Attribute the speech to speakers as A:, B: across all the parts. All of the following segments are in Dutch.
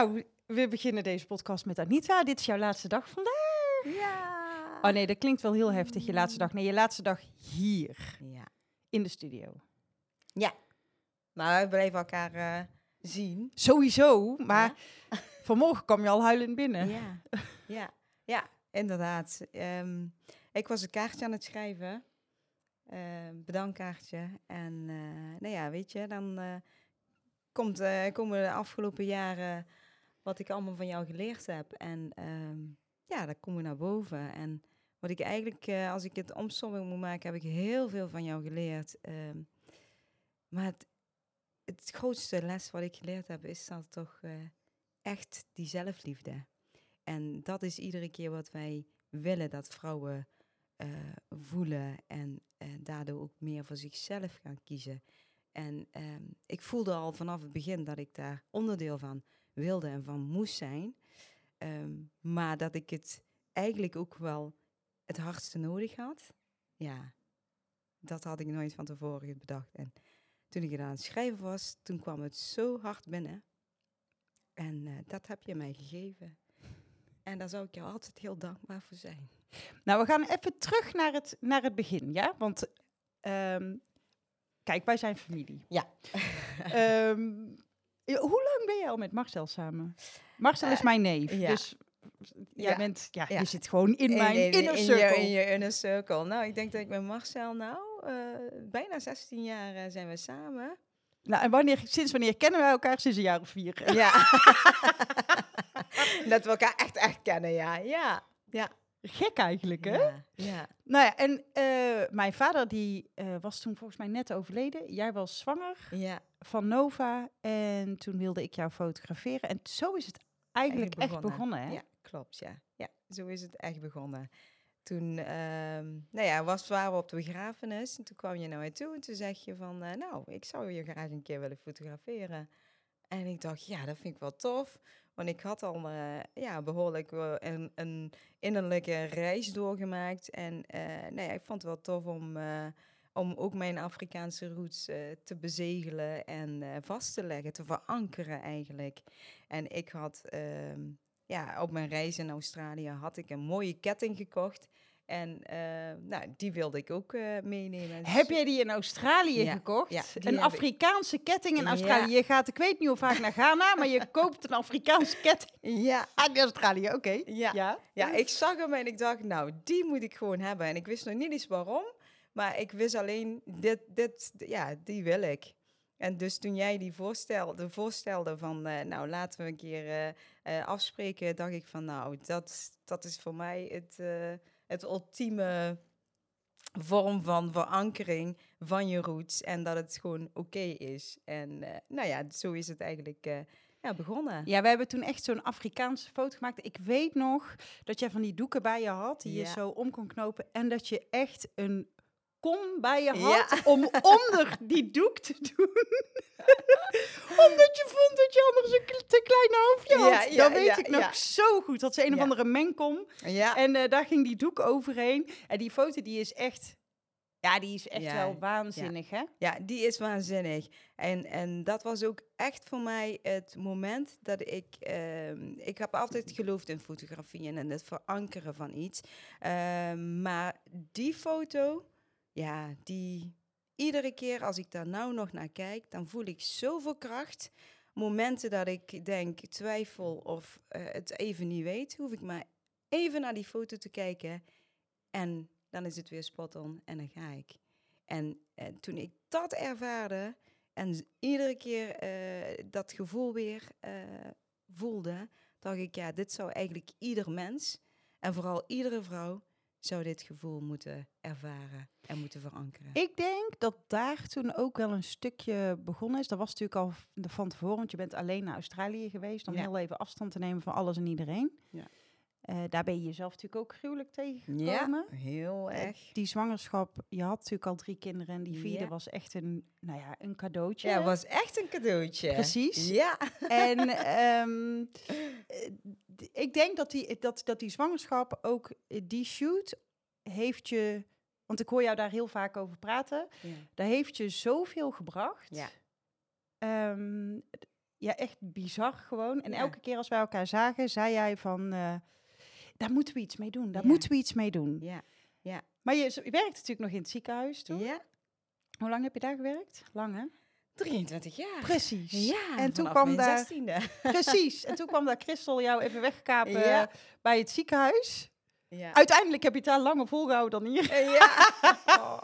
A: Nou, we beginnen deze podcast met Anita. Dit is jouw laatste dag vandaag.
B: Ja.
A: Oh nee, dat klinkt wel heel heftig, je laatste dag. Nee, je laatste dag hier,
B: Ja.
A: in de studio.
B: Maar we blijven elkaar eh, zien.
A: Sowieso, maar vanmorgen kwam je al huilend binnen.
B: Ja. ja. Ja, inderdaad. Ehm, ik was een kaartje aan het schrijven. Ehm bedankkaartje. En eh, nou ja, weet je, dan eh, komt, komen de afgelopen jaren wat ik allemaal van jou geleerd heb. En ehm, ja, dat komt naar boven. En wat ik eigenlijk, eh, als ik het omsomming moet maken, heb ik heel veel van jou geleerd. Ehm, maar het, het grootste les wat ik geleerd heb, is dat toch eh, echt die zelfliefde. En dat is iedere keer wat wij willen dat vrouwen eh, voelen en daardoor ook meer voor zichzelf gaan kiezen. En ehm, ik voelde al vanaf het begin dat ik daar onderdeel van wilde en van moest zijn. Ehm, maar dat ik het eigenlijk ook wel het hardste nodig had. Ja, dat had ik nooit van tevoren bedacht. En toen ik het aan het schrijven was, toen kwam het zo hard binnen. En eh, dat heb je mij gegeven. En daar zou ik jou altijd heel dankbaar voor zijn.
A: Nou, we gaan even terug naar het, naar het begin, ja? Want, ehm, kijk, wij zijn familie.
B: Ja.
A: Ja, hoe lang ben je al met Marcel samen? Marcel is
B: Eh,
A: mijn neef,
B: ja.
A: dus jij
B: Ja.
A: bent, ja,
B: Ja.
A: je zit gewoon in mijn
B: in,
A: inner
B: in
A: circle.
B: Je, in je inner circle. Nou, ik denk dat ik met Marcel nou, eh, bijna 16 jaar eh, zijn we samen.
A: Nou, en wanneer, sinds wanneer kennen wij elkaar? Sinds een jaar of vier.
B: Ja. dat we elkaar echt, echt kennen, ja. Ja. Ja.
A: Gek eigenlijk, hè?
B: Ja. ja.
A: Nou ja, en mijn vader die was toen volgens mij net overleden. Jij was zwanger
B: Ja.
A: Van Nova en toen wilde ik jou fotograferen. En zo is het eigenlijk,
B: Eigenlijk
A: echt begonnen, hè?
B: Ja, klopt, ja. Ja, zo is het echt begonnen. Toen, ehm, nou ja, was waren we op de begrafenis. En toen kwam je naar mij toe en toen zeg je van, eh, nou, ik zou je graag een keer willen fotograferen. En ik dacht, ja, dat vind ik wel tof. Want ik had al eh, ja, behoorlijk een, een innerlijke reis doorgemaakt. En eh, nou ja, ik vond het wel tof om, om ook mijn Afrikaanse roots eh, te bezegelen en eh, vast te leggen, te verankeren eigenlijk. En ik had ehm, ja, op mijn reis in Australië had ik een mooie ketting gekocht. En eh, nou, die wilde ik ook eh, meenemen.
A: Heb
B: Dus-
A: jij die in Australië
B: Ja,
A: gekocht?
B: ja,
A: een
B: heb ik.
A: Afrikaanse ketting in
B: Ja.
A: Australië. Je gaat, ik weet niet hoe vaak naar Ghana, maar je koopt een Afrikaanse ketting
B: Ja,
A: in Australië. Oké.
B: ja.
A: Ja.
B: Ja, ik zag hem en ik dacht, nou, die moet ik gewoon hebben. En ik wist nog niet eens waarom, maar ik wist alleen, dit, dit, ja, die wil ik. En dus toen jij die voorstelde, voorstelde van, eh, nou, laten we een keer eh, eh, afspreken, dacht ik van, nou, dat, dat is voor mij het, het ultieme vorm van verankering van je roots en dat het gewoon oké is. En nou ja, zo is het eigenlijk ja, begonnen.
A: Ja, we hebben toen echt zo'n Afrikaanse foto gemaakt. Ik weet nog dat jij van die doeken bij je had, die je zo om kon knopen. En dat je echt een kom bij je
B: Ja.
A: had om onder die doek te doen. Omdat je vond dat je anders een te klein hoofdje had.
B: Ja, ja,
A: dat weet ik nog zo goed. Dat ze een of andere mengkom. En eh, daar ging die doek overheen. En die foto die is echt... Ja, die is echt wel waanzinnig, hè?
B: Ja, die is waanzinnig. En, en dat was ook echt voor mij het moment dat ik... ehm, ik heb altijd geloofd in fotografie en het verankeren van iets. Ehm, maar die foto, ja, die... Iedere keer als ik daar nou nog naar kijk, dan voel ik zoveel kracht. Momenten dat ik denk, twijfel of eh, het even niet weet, hoef ik maar even naar die foto te kijken. En dan is het weer spot on en dan ga ik. En eh, toen ik dat ervaarde en iedere keer eh, dat gevoel weer voelde, dacht ik, ja, dit zou eigenlijk ieder mens en vooral iedere vrouw zou dit gevoel moeten ervaren en moeten verankeren.
A: Ik denk dat daar toen ook wel een stukje begonnen is. Dat was natuurlijk al van tevoren, want je bent alleen naar Australië geweest om
B: Ja.
A: heel even afstand te nemen van alles en iedereen.
B: Ja.
A: Eh, daar ben je jezelf natuurlijk ook gruwelijk tegengekomen.
B: ja, heel
A: Eh,
B: erg.
A: Die zwangerschap, je had natuurlijk al drie kinderen en die vierde
B: Ja.
A: was echt een, nou ja, een cadeautje.
B: Ja, was echt een cadeautje.
A: Precies.
B: Ja.
A: En ehm, eh, ik denk dat die, dat, dat die zwangerschap ook, die shoot heeft je, want ik hoor jou daar heel vaak over praten,
B: Ja.
A: daar heeft je zoveel gebracht.
B: Ja.
A: Ehm, ja, echt bizar gewoon. En elke keer als wij elkaar zagen, zei jij van, daar moeten we iets mee doen. Daar
B: Ja.
A: moeten we iets mee doen.
B: Ja.
A: Maar je, je werkt natuurlijk nog in het ziekenhuis toen.
B: Ja,
A: Hoe lang heb je daar gewerkt? Lang hè?
B: 23 jaar.
A: Precies.
B: Ja,
A: En toen kwam daar-
B: 16e.
A: Precies. En toen kwam daar Christel jou even wegkapen
B: Ja.
A: bij het ziekenhuis.
B: Ja.
A: Uiteindelijk heb je het daar langer volgehouden dan hier.
B: Eh, Ja. Oh.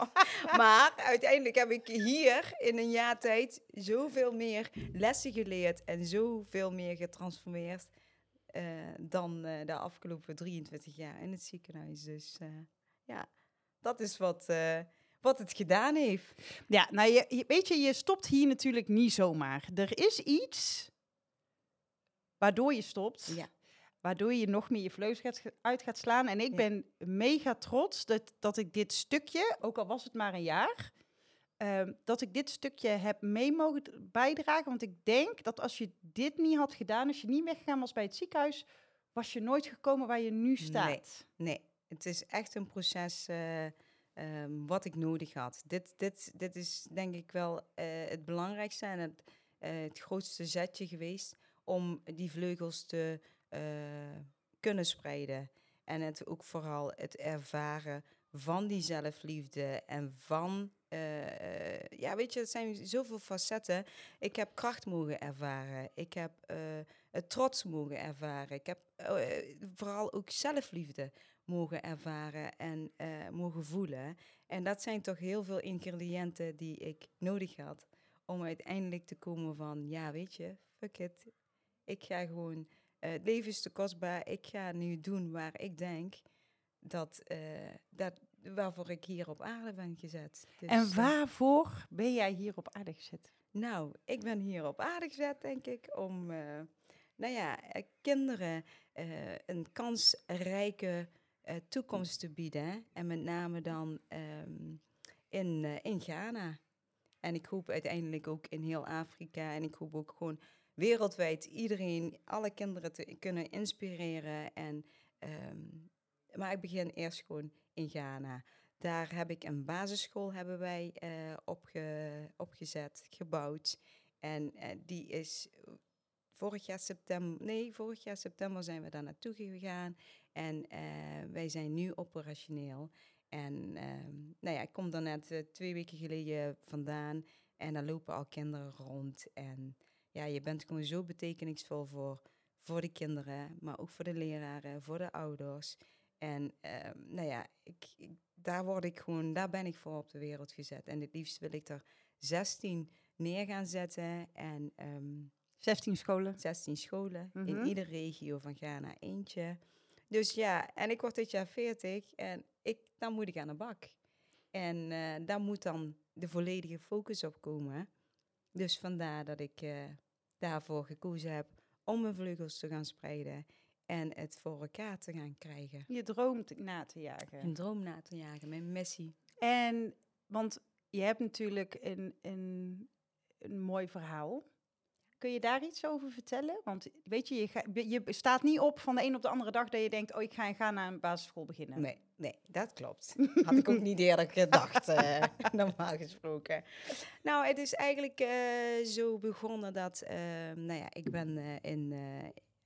B: Maar uiteindelijk heb ik hier in een jaar tijd zoveel meer lessen geleerd en zoveel meer getransformeerd dan eh, de afgelopen 23 jaar in het ziekenhuis. Dus eh, ja, dat is wat, eh, wat het gedaan heeft.
A: Ja, nou je, je- weet je, je stopt hier natuurlijk niet zomaar. Er is iets waardoor je stopt.
B: Ja.
A: Waardoor je nog meer je vleugels gaat, uit gaat slaan. En ik
B: Ja.
A: ben mega trots dat, dat ik dit stukje, ook al was het maar een jaar, ehm, dat ik dit stukje heb mee mogen bijdragen. Want ik denk dat als je dit niet had gedaan, als je niet weggegaan was bij het ziekenhuis, was je nooit gekomen waar je nu staat.
B: Nee, het is echt een proces eh, ehm, wat ik nodig had. Dit, dit, dit is denk ik wel eh, het belangrijkste en het, eh, het grootste zetje geweest om die vleugels te kunnen spreiden. En het ook vooral het ervaren van die zelfliefde en van, eh, eh, ja weet je, het zijn zoveel facetten. Ik heb kracht mogen ervaren. Ik heb eh, het trots mogen ervaren. Ik heb eh, vooral ook zelfliefde mogen ervaren en mogen voelen. En dat zijn toch heel veel ingrediënten die ik nodig had om uiteindelijk te komen van, ja weet je, fuck it. Ik ga gewoon, het leven is te kostbaar. Ik ga nu doen waar ik denk dat, dat waarvoor ik hier op aarde ben gezet. Dus,
A: En
B: eh,
A: waarvoor ben jij hier op aarde gezet?
B: nou, ik ben hier op aarde gezet, denk ik, om eh, nou ja, eh, kinderen een kansrijke toekomst te bieden. En met name dan ehm, in, in Ghana. En ik hoop uiteindelijk ook in heel Afrika. En ik hoop ook gewoon wereldwijd iedereen, alle kinderen te kunnen inspireren. En, ehm, maar ik begin eerst gewoon in Ghana. Daar heb ik een basisschool hebben wij eh, opge, opgezet, gebouwd. En eh, die is vorig jaar september, nee, vorig jaar september zijn we daar naartoe gegaan. En eh, wij zijn nu operationeel. En ehm, nou ja, ik kom daar net eh, twee weken geleden vandaan. En daar lopen al kinderen rond. En ja, je bent gewoon zo betekenisvol voor, voor de kinderen, maar ook voor de leraren, voor de ouders. En ehm, nou ja, ik, ik- daar word ik gewoon, daar ben ik voor op de wereld gezet. En het liefst wil ik er 16 neer gaan zetten. En ehm,
A: 16 scholen.
B: 16 scholen
A: Mhm.
B: in iedere regio van Ghana eentje. Dus ja, en ik word dit jaar 40 en ik, dan moet ik aan de bak. En eh, daar moet dan de volledige focus op komen. Dus vandaar dat ik eh, daarvoor gekozen heb om mijn vleugels te gaan spreiden en het voor elkaar te gaan krijgen.
A: Je droomt na te jagen.
B: Een droom na te jagen, mijn missie.
A: En, want je hebt natuurlijk een, een, een mooi verhaal. Kun je daar iets over vertellen? Want weet je, je, ga- je staat niet op van de een op de andere dag dat je denkt, oh, ik ga, ga naar een basisschool beginnen.
B: Nee, nee, dat klopt. Had ik ook niet eerder gedacht, eh, normaal gesproken. Nou, het is eigenlijk eh, zo begonnen dat, eh, nou ja, ik ben in,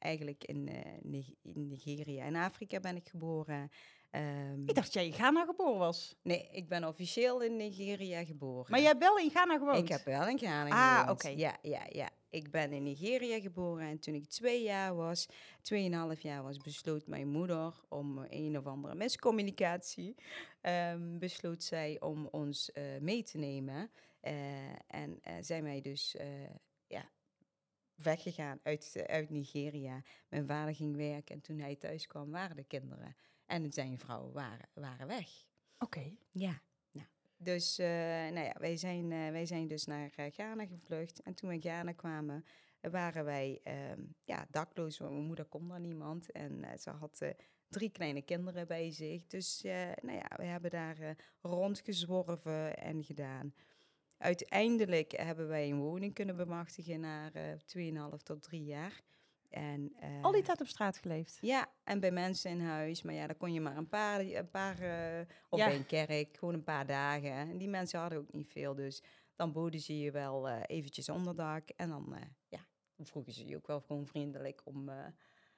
B: eigenlijk in, eh, in Nigeria, in Afrika ben ik geboren. Ehm,
A: Ik dacht jij in Ghana geboren was.
B: nee, ik ben officieel in Nigeria geboren.
A: Maar jij hebt wel in Ghana gewoond?
B: Ik heb wel in Ghana
A: Ah,
B: gewoond.
A: oké.
B: Ja, ja, ja. Ik ben in Nigeria geboren en toen ik twee jaar was, tweeënhalf jaar was, besloot mijn moeder om een of andere miscommunicatie, ehm, besloot zij om ons eh, mee te nemen. Eh, en zij mij dus weggegaan uit, eh, uit Nigeria. Mijn vader ging werken en toen hij thuis kwam waren de kinderen en zijn vrouw waren, waren weg.
A: Oké.
B: Ja. Nou, dus eh, nou ja, wij, zijn, eh, wij zijn dus naar Ghana gevlucht. En toen we in Ghana kwamen, waren wij ehm, ja, dakloos. Want mijn moeder kon daar niemand. En ze had drie kleine kinderen bij zich. Dus nou ja, we hebben daar rondgezworven en gedaan. Uiteindelijk hebben wij een woning kunnen bemachtigen na eh 2,5 tot 3 jaar. En, eh,
A: Al die tijd op straat geleefd.
B: ja, en bij mensen in huis. Maar ja, dan kon je maar een paar, een paar eh, of
A: Ja.
B: een kerk, gewoon een paar dagen. En die mensen hadden ook niet veel, dus dan boden ze je wel eh, eventjes onderdak. En dan, ja, vroegen ze je ook wel gewoon vriendelijk om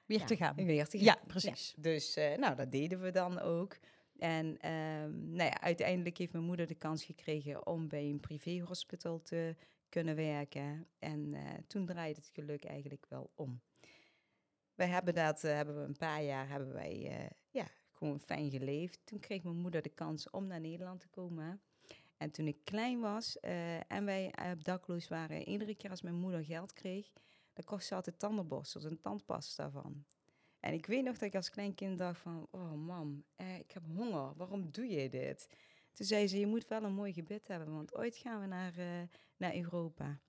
A: Weer
B: ja,
A: te gaan.
B: Weer te gaan.
A: Ja, precies.
B: dus nou, dat deden we dan ook. En ehm, nou uiteindelijk heeft mijn moeder de kans gekregen om bij een privéhospital te kunnen werken. En eh, toen draaide het geluk eigenlijk wel om. Wij hebben dat, eh, hebben we een paar jaar, hebben wij eh, ja, gewoon fijn geleefd. Toen kreeg mijn moeder de kans om naar Nederland te komen. En toen ik klein was en wij dakloos waren, iedere keer als mijn moeder geld kreeg, dan kocht ze altijd tandenborstels en tandpasta van. En ik weet nog dat ik als klein kind dacht van, oh mam, ik heb honger, waarom doe je dit? Toen zei ze, je moet wel een mooi gebed hebben, want ooit gaan we naar, eh, naar Europa.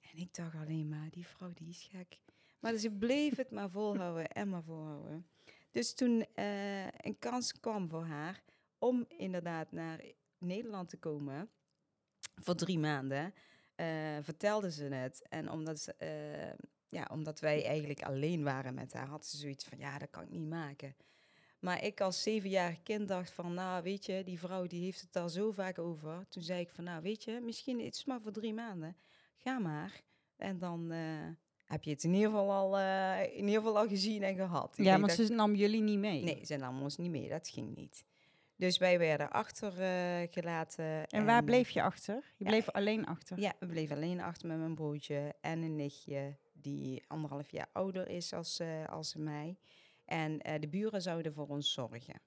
B: En ik dacht alleen maar, die vrouw die is gek. Maar ze bleef het maar volhouden en maar volhouden. Dus toen eh, een kans kwam voor haar om inderdaad naar Nederland te komen voor drie maanden, eh, vertelde ze het. En omdat, ze, ja, omdat wij eigenlijk alleen waren met haar, had ze zoiets van, ja, dat kan ik niet maken. Maar ik als zevenjarig kind dacht van, nou weet je, die vrouw die heeft het al zo vaak over. Toen zei ik van, nou weet je, misschien het is maar voor drie maanden. Ga maar. En dan eh, heb je het in ieder geval al, eh, in ieder geval al gezien en gehad. Ik
A: Ja, maar ze nam jullie niet mee.
B: Nee, ze nam ons niet mee, dat ging niet. Dus wij werden achtergelaten.
A: En waar bleef je achter? Je
B: ja,
A: bleef alleen achter.
B: Ja, we bleven alleen achter met mijn broertje en een nichtje die anderhalf jaar ouder is als, eh, als mij. En eh, de buren zouden voor ons zorgen.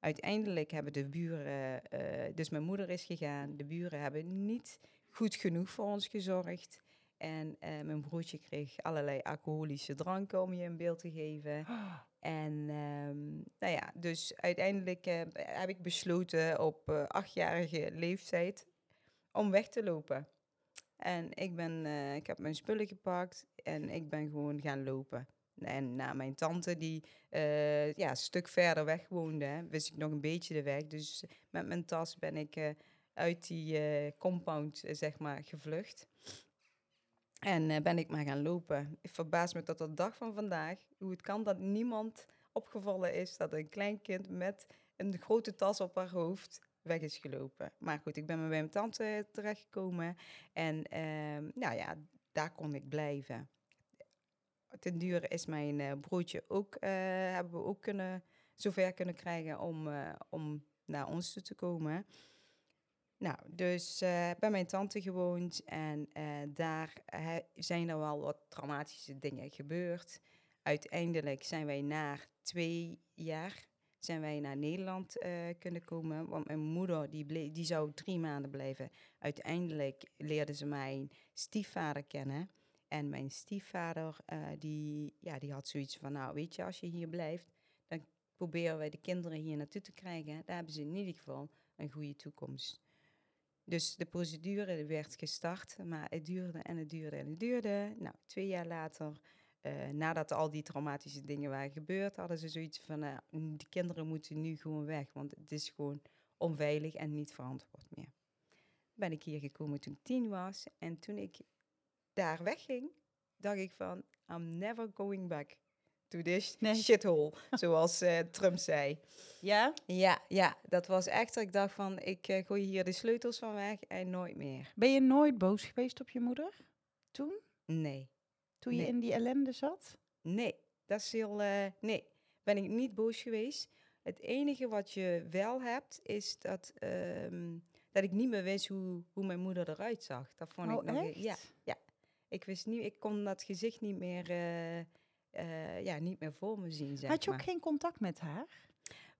B: Uiteindelijk hebben de buren, eh, dus mijn moeder is gegaan, de buren hebben niet goed genoeg voor ons gezorgd. En mijn broertje kreeg allerlei alcoholische dranken om je een beeld te geven. En ehm, nou ja, dus uiteindelijk heb ik besloten op achtjarige leeftijd om weg te lopen. En ik, ben, eh, ik heb mijn spullen gepakt en ik ben gewoon gaan lopen. En na mijn tante, die eh, ja, een stuk verder weg woonde, hè, wist ik nog een beetje de weg. Dus met mijn tas ben ik eh, uit die compound, zeg maar, gevlucht. En ben ik maar gaan lopen. Ik verbaas me tot de dag van vandaag hoe het kan dat niemand opgevallen is dat een klein kind met een grote tas op haar hoofd weg is gelopen. Maar goed, ik ben bij mijn tante terechtgekomen en ehm, nou ja, daar kon ik blijven. Ten dure is mijn eh, broertje ook, eh, hebben we ook kunnen, zover kunnen krijgen om, eh, om naar ons toe te komen. Nou, dus bij mijn tante gewoond en daar zijn er wel wat traumatische dingen gebeurd. Uiteindelijk zijn wij na twee jaar zijn wij naar Nederland eh, kunnen komen, want mijn moeder die, ble- die zou drie maanden blijven. Uiteindelijk leerde ze mijn stiefvader kennen en mijn stiefvader eh, die, ja, die had zoiets van, nou weet je, als je hier blijft, dan proberen wij de kinderen hier naartoe te krijgen. Daar hebben ze in ieder geval een goede toekomst. Dus de procedure werd gestart, maar het duurde en het duurde en het duurde. Nou, twee jaar later, eh, nadat al die traumatische dingen waren gebeurd, hadden ze zoiets van, n- die kinderen moeten nu gewoon weg, want het is gewoon onveilig en niet verantwoord meer. Ben ik hier gekomen toen ik tien was en toen ik daar wegging, dacht ik van, I'm never going back to this
A: Nee.
B: shithole, zoals eh, Trump zei.
A: Ja?
B: Ja, ja, dat was echt ik dacht van, ik eh, gooi hier de sleutels van weg en nooit meer.
A: Ben je nooit boos geweest op je moeder? Toen?
B: Nee,
A: Toen je in die ellende zat?
B: nee, dat is heel, eh, nee, ben ik niet boos geweest. Het enige wat je wel hebt, is dat, ehm, dat ik niet meer wist hoe, hoe mijn moeder eruit zag. Dat vond
A: oh,
B: ik nog,
A: echt?
B: ja, ik wist niet, ik kon dat gezicht niet meer, eh, eh, ja, niet meer voor me zien, zeg
A: Had je ook
B: maar.
A: geen contact met haar?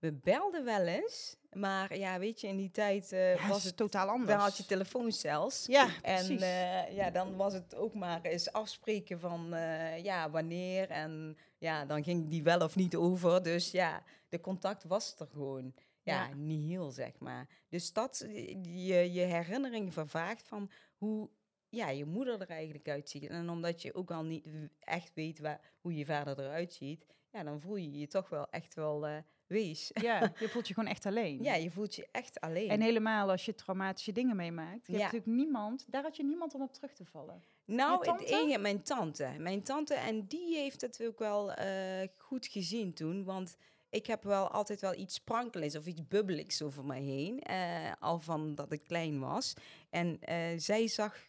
B: We belden wel eens, maar ja, weet je, in die tijd eh,
A: Ja,
B: was het,
A: totaal anders.
B: dan had je telefoons
A: Ja,
B: En eh, ja, dan was het ook maar eens afspreken van eh, ja, wanneer. En ja, dan ging die wel of niet over. Dus ja, de contact was er gewoon. Ja,
A: Ja.
B: niet heel, zeg maar. Dus dat, je, je herinnering vervaagt van hoe ja, je moeder er eigenlijk uitziet. En omdat je ook al niet echt weet waar, hoe je vader eruit ziet, ja, dan voel je je toch wel echt wel eh, wees.
A: ja, je voelt je gewoon echt alleen.
B: Ja, je voelt je echt alleen.
A: En helemaal als je traumatische dingen meemaakt. Je
B: Ja.
A: hebt natuurlijk niemand, daar had je niemand om op terug te vallen.
B: Nou, het enige, mijn tante. Mijn tante, en die heeft het ook wel eh, goed gezien toen. Want ik heb wel altijd wel iets sprankelends of iets bubbeligs over mij heen. eh, al van dat ik klein was. En zij zag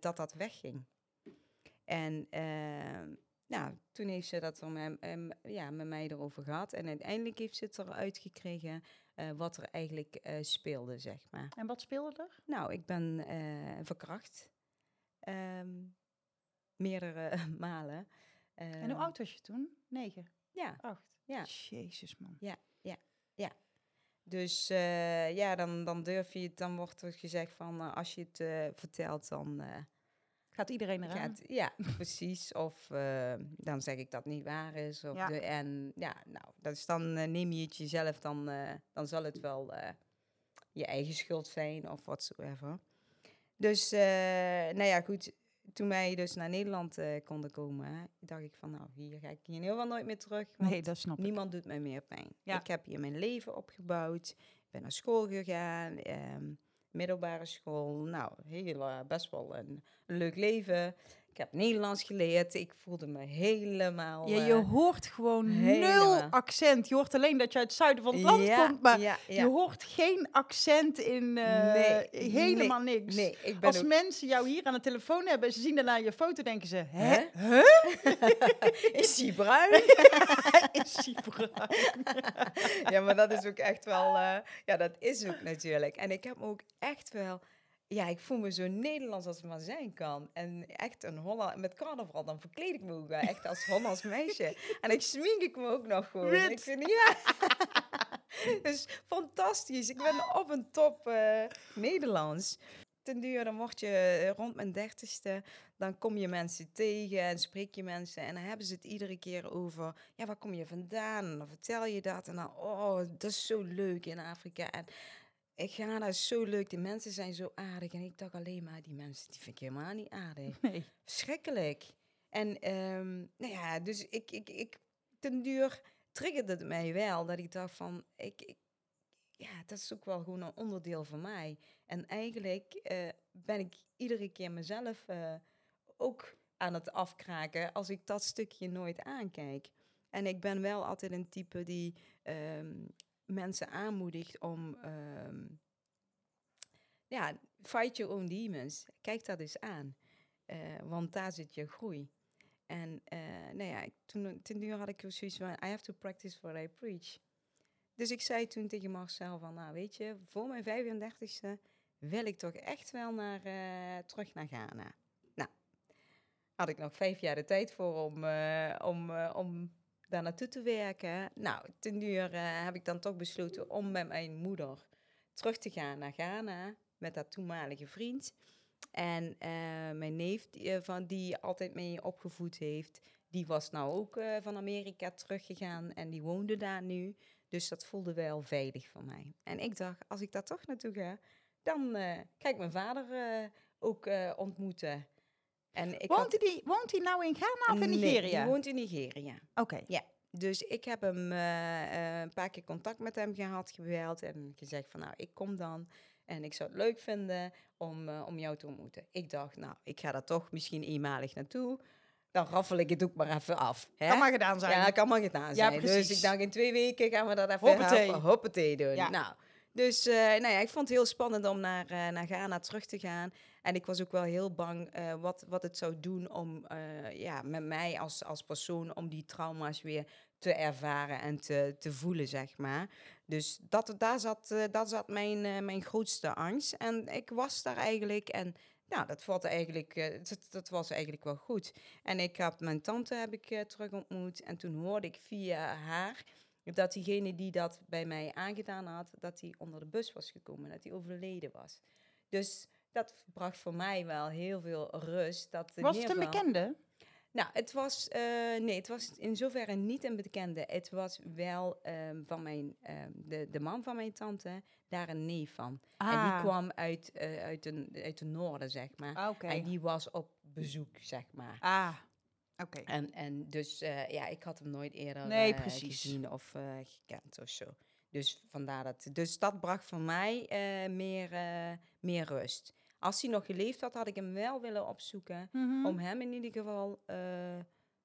B: dat dat wegging. En nou, toen heeft ze dat er met, ja, met mij erover gehad. En uiteindelijk heeft ze het eruit gekregen eh, wat er eigenlijk eh, speelde, zeg maar.
A: En wat speelde er?
B: Nou, ik ben eh, verkracht. Ehm, meerdere malen.
A: en hoe
B: Ehm,
A: oud was je toen? Negen,
B: Ja,
A: acht.
B: ja.
A: Jezus, man.
B: Dus eh, ja, dan, dan durf je het, dan wordt er gezegd van als je het vertelt, dan
A: Gaat iedereen eraan?
B: gaat, ja, precies. Of eh, dan zeg ik dat niet waar is. Of
A: Ja.
B: de, en ja, nou, dat is dan eh, neem je het jezelf, dan, eh, dan zal het wel je eigen schuld zijn of whatsoever. Dus, nou ja, goed. Toen wij dus naar Nederland konden komen, dacht ik van, nou, hier ga ik in ieder geval nooit meer terug. want
A: nee, dat snap ik.
B: Niemand doet mij meer pijn.
A: Ja.
B: Ik heb hier mijn leven opgebouwd. Ik ben naar school gegaan. ehm, middelbare school. Nou, heel, eh, best wel een, een leuk leven. Ik heb Nederlands geleerd. Ik voelde me helemaal...
A: Ja, je
B: eh,
A: hoort gewoon nul accent. Je hoort alleen dat je uit het zuiden van het land
B: ja,
A: komt, maar
B: ja,
A: je hoort geen accent in eh,
B: Nee,
A: helemaal niks.
B: Nee, ik ben
A: Als
B: ook...
A: mensen jou hier aan de telefoon hebben en ze zien daarna je foto, denken ze, hè? Huh?
B: Is hij bruin?
A: Is die bruin?
B: ja, maar dat is ook echt wel... eh, ja, dat is ook natuurlijk. En ik heb me ook echt wel... Ja, ik voel me zo Nederlands als het maar zijn kan. En echt een Holland... Met carnaval, dan verkleed ik me ook wel echt als Hollands meisje. En ik smink ik me ook nog gewoon.
A: Wit.
B: Ik vind, ja... dus fantastisch. Ik ben op een top eh, Nederlands. Ten duur, dan word je rond mijn dertigste, dan kom je mensen tegen en spreek je mensen. En dan hebben ze het iedere keer over, ja, waar kom je vandaan? En dan vertel je dat. En dan, oh, dat is zo leuk in Afrika. En ik ga daar zo leuk, die mensen zijn zo aardig. En ik dacht alleen maar, die mensen, die vind ik helemaal niet aardig.
A: Nee.
B: Verschrikkelijk. En ehm, nou ja, dus ik, ik, ik, ten duur triggerde het mij wel dat ik dacht van, ik, ik, ja, dat is ook wel gewoon een onderdeel van mij. En eigenlijk eh, ben ik iedere keer mezelf eh, ook aan het afkraken als ik dat stukje nooit aankijk. En ik ben wel altijd een type die ehm, mensen aanmoedigt om, ehm, ja, fight your own demons. Kijk dat eens aan. Eh, want daar zit je groei. En eh, nou ja, toen, ten duur had ik zoiets van, I have to practice what I preach. Dus ik zei toen tegen Marcel van, nou weet je, voor mijn 35ste wil ik toch echt wel naar, eh, terug naar Ghana. Nou, had ik nog vijf jaar de tijd voor om, om, om daar naartoe te werken. Nou, ten duur eh, heb ik dan toch besloten om met mijn moeder terug te gaan naar Ghana met dat toenmalige vriend. En eh, mijn neef, die, eh, van, die altijd mee opgevoed heeft, die was nou ook van Amerika teruggegaan en die woonde daar nu. Dus dat voelde wel veilig voor mij. En ik dacht, als ik daar toch naartoe ga, dan eh ga ik mijn vader ook ontmoeten. En ik
A: Woont,
B: had,
A: hij die, woont hij nou in Ghana of in
B: Nee,
A: Nigeria?
B: die woont in Nigeria.
A: Oké.
B: Dus ik heb hem eh, eh, een paar keer contact met hem gehad, gebeld en gezegd van nou, ik kom dan. En ik zou het leuk vinden om, eh, om jou te ontmoeten. Ik dacht, nou, ik ga daar toch misschien eenmalig naartoe. Dan raffel ik het ook maar even af. Hè?
A: Kan maar gedaan zijn.
B: Ja, kan maar gedaan
A: Ja,
B: zijn. dus ik dacht, in twee weken gaan we dat even
A: Hoppatee.
B: helpen. Hoppatee doen.
A: Ja.
B: Nou, dus nou ja, ik vond het heel spannend om naar, naar Ghana terug te gaan. En ik was ook wel heel bang eh, wat, wat het zou doen om, eh, ja, met mij als, als persoon, om die trauma's weer te ervaren en te, te voelen, zeg maar. Dus dat, daar zat, eh, dat zat mijn, mijn grootste angst. En ik was daar eigenlijk en ja, dat, valt eigenlijk, dat, dat was eigenlijk wel goed. En ik heb mijn tante heb ik, terug ontmoet en toen hoorde ik via haar dat diegene die dat bij mij aangedaan had, dat hij onder de bus was gekomen, dat hij overleden was. Dus dat bracht voor mij wel heel veel rust. Dat
A: Was het een
B: geval-
A: bekende?
B: nou, het was, eh, nee, het was in zoverre niet een bekende. Het was wel ehm, van mijn, ehm, de, de man van mijn tante, daar een neef van. En die
A: Ah.
B: kwam uit, eh, uit, een, uit de noorden, zeg maar.
A: Ah.
B: En die was op bezoek, zeg maar.
A: Ah, oké.
B: En, en dus, eh, ja, ik had hem nooit eerder
A: Nee,
B: gezien of gekend of zo. Dus vandaar dat. Dus dat bracht voor mij meer, meer rust. Als hij nog geleefd had, had ik hem wel willen opzoeken
A: Mhm.
B: om hem in ieder geval eh,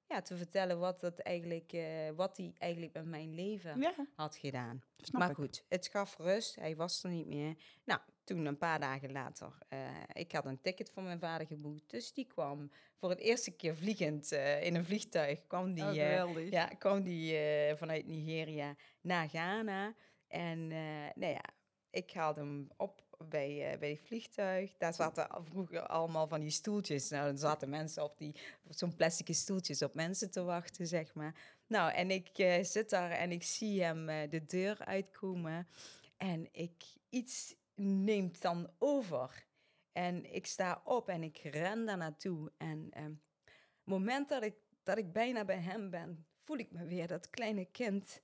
B: ja, te vertellen wat, dat eigenlijk, eh, wat hij eigenlijk met mijn leven
A: Ja,
B: had gedaan.
A: snap
B: maar
A: ik.
B: goed, het gaf rust. Hij was er niet meer. Nou, toen een paar dagen later, eh, ik had een ticket voor mijn vader geboekt. Dus die kwam voor het eerste keer vliegend in een vliegtuig. Kwam die,
A: Oh,
B: ja, kwam die vanuit Nigeria naar Ghana. En nou ja, ik haalde hem op bij, eh, bij het vliegtuig. Daar zaten vroeger allemaal van die stoeltjes. Nou, dan zaten mensen op die zo'n plastic stoeltjes op mensen te wachten, zeg maar. Nou, en ik eh, zit daar en ik zie hem eh, de deur uitkomen. En ik iets neemt dan over. En ik sta op en ik ren daar naartoe. En ehm, het moment dat ik, dat ik bijna bij hem ben, voel ik me weer dat kleine kind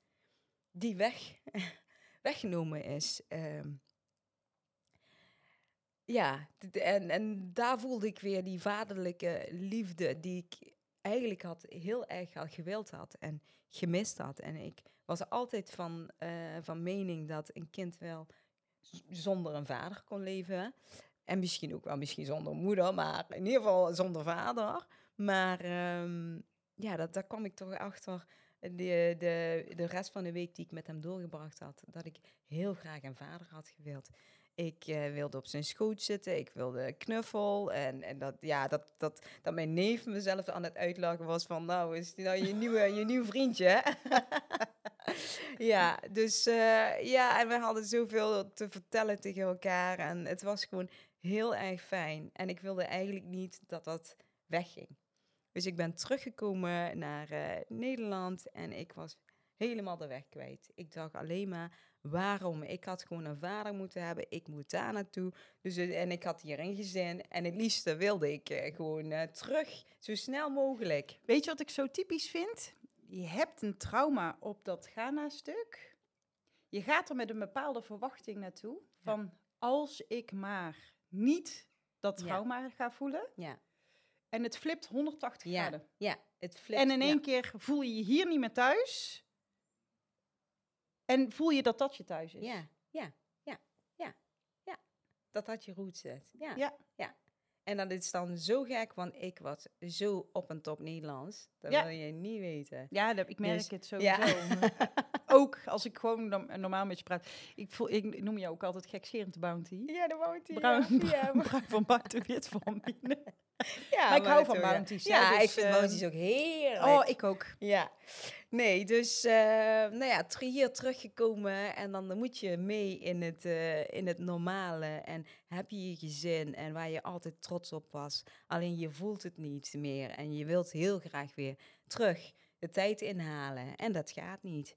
B: die weg, weggenomen is. Ehm, ja, en, en daar voelde ik weer die vaderlijke liefde die ik eigenlijk had, heel erg al gewild had en gemist had. En ik was altijd van, eh, van mening dat een kind wel zonder een vader kon leven. En misschien ook wel misschien zonder moeder, maar in ieder geval zonder vader. Maar ehm, ja, dat, daar kwam ik toch achter de, de, de rest van de week die ik met hem doorgebracht had. Dat ik heel graag een vader had gewild. Ik eh, wilde op zijn schoot zitten, ik wilde knuffel. En, en dat, ja, dat, dat, dat mijn neef mezelf aan het uitlachen was van... Nou, is die nou je nieuwe, je nieuwe vriendje, ja, dus eh, ja, en we hadden zoveel te vertellen tegen elkaar. En het was gewoon heel erg fijn. En ik wilde eigenlijk niet dat dat wegging. Dus ik ben teruggekomen naar eh, Nederland en ik was helemaal de weg kwijt. Ik dacht alleen maar, waarom? Ik had gewoon een vader moeten hebben, ik moet daar naartoe. Dus, eh, en ik had hier een gezin en het liefste wilde ik eh, gewoon eh, terug, zo snel mogelijk.
A: Weet je wat ik zo typisch vind? Je hebt een trauma op dat Ghana-stuk. Je gaat er met een bepaalde verwachting naartoe. Van als ik maar niet dat
B: Ja.
A: trauma ga voelen.
B: Ja,
A: En het flipt 180
B: ja,
A: graden.
B: ja het flipt.
A: En in één keer voel je je hier niet meer thuis. En voel je dat dat je thuis is.
B: Ja, ja, ja, ja, ja. Dat had je roet zet. Ja,
A: Ja.
B: ja. En dat is dan zo gek, want ik was zo op en top Nederlands. Dat
A: Ja.
B: wil je niet weten.
A: Ja, dat, ik merk
B: Dus-
A: het sowieso.
B: Ja.
A: ook als ik gewoon norm- normaal met je praat. Ik, voel, ik noem je ook altijd gekscherend Bounty.
B: Ja, dat wou ik
A: Bruin,
B: ja.
A: bruin, bruin van buiten, wit van binnen.
B: Ja,
A: Maar ik hou
B: dat
A: van
B: zo, ja.
A: bounties, hè,
B: Ja,
A: dus,
B: ik vind
A: ehm,
B: bounties ook heerlijk.
A: Oh, ik ook.
B: Ja, nee, dus eh, nou ja, hier teruggekomen en dan moet je mee in het, eh, in het normale en heb je je gezin en waar je altijd trots op was. Alleen je voelt het niet meer en je wilt heel graag weer terug de tijd inhalen en dat gaat niet.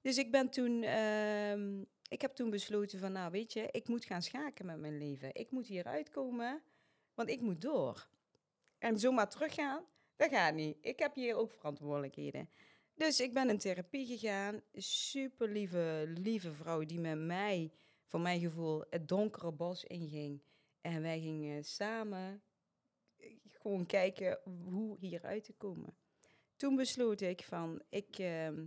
B: Dus ik ben toen, ehm, ik heb toen besloten van nou weet je, ik moet gaan schaken met mijn leven. Ik moet hier uitkomen, want ik moet door. En zomaar teruggaan, dat gaat niet. Ik heb hier ook verantwoordelijkheden. Dus ik ben in therapie gegaan. Super lieve, lieve vrouw die met mij, voor mijn gevoel, het donkere bos inging. En wij gingen samen eh, gewoon kijken hoe hieruit te komen. Toen besloot ik van, ik, ehm,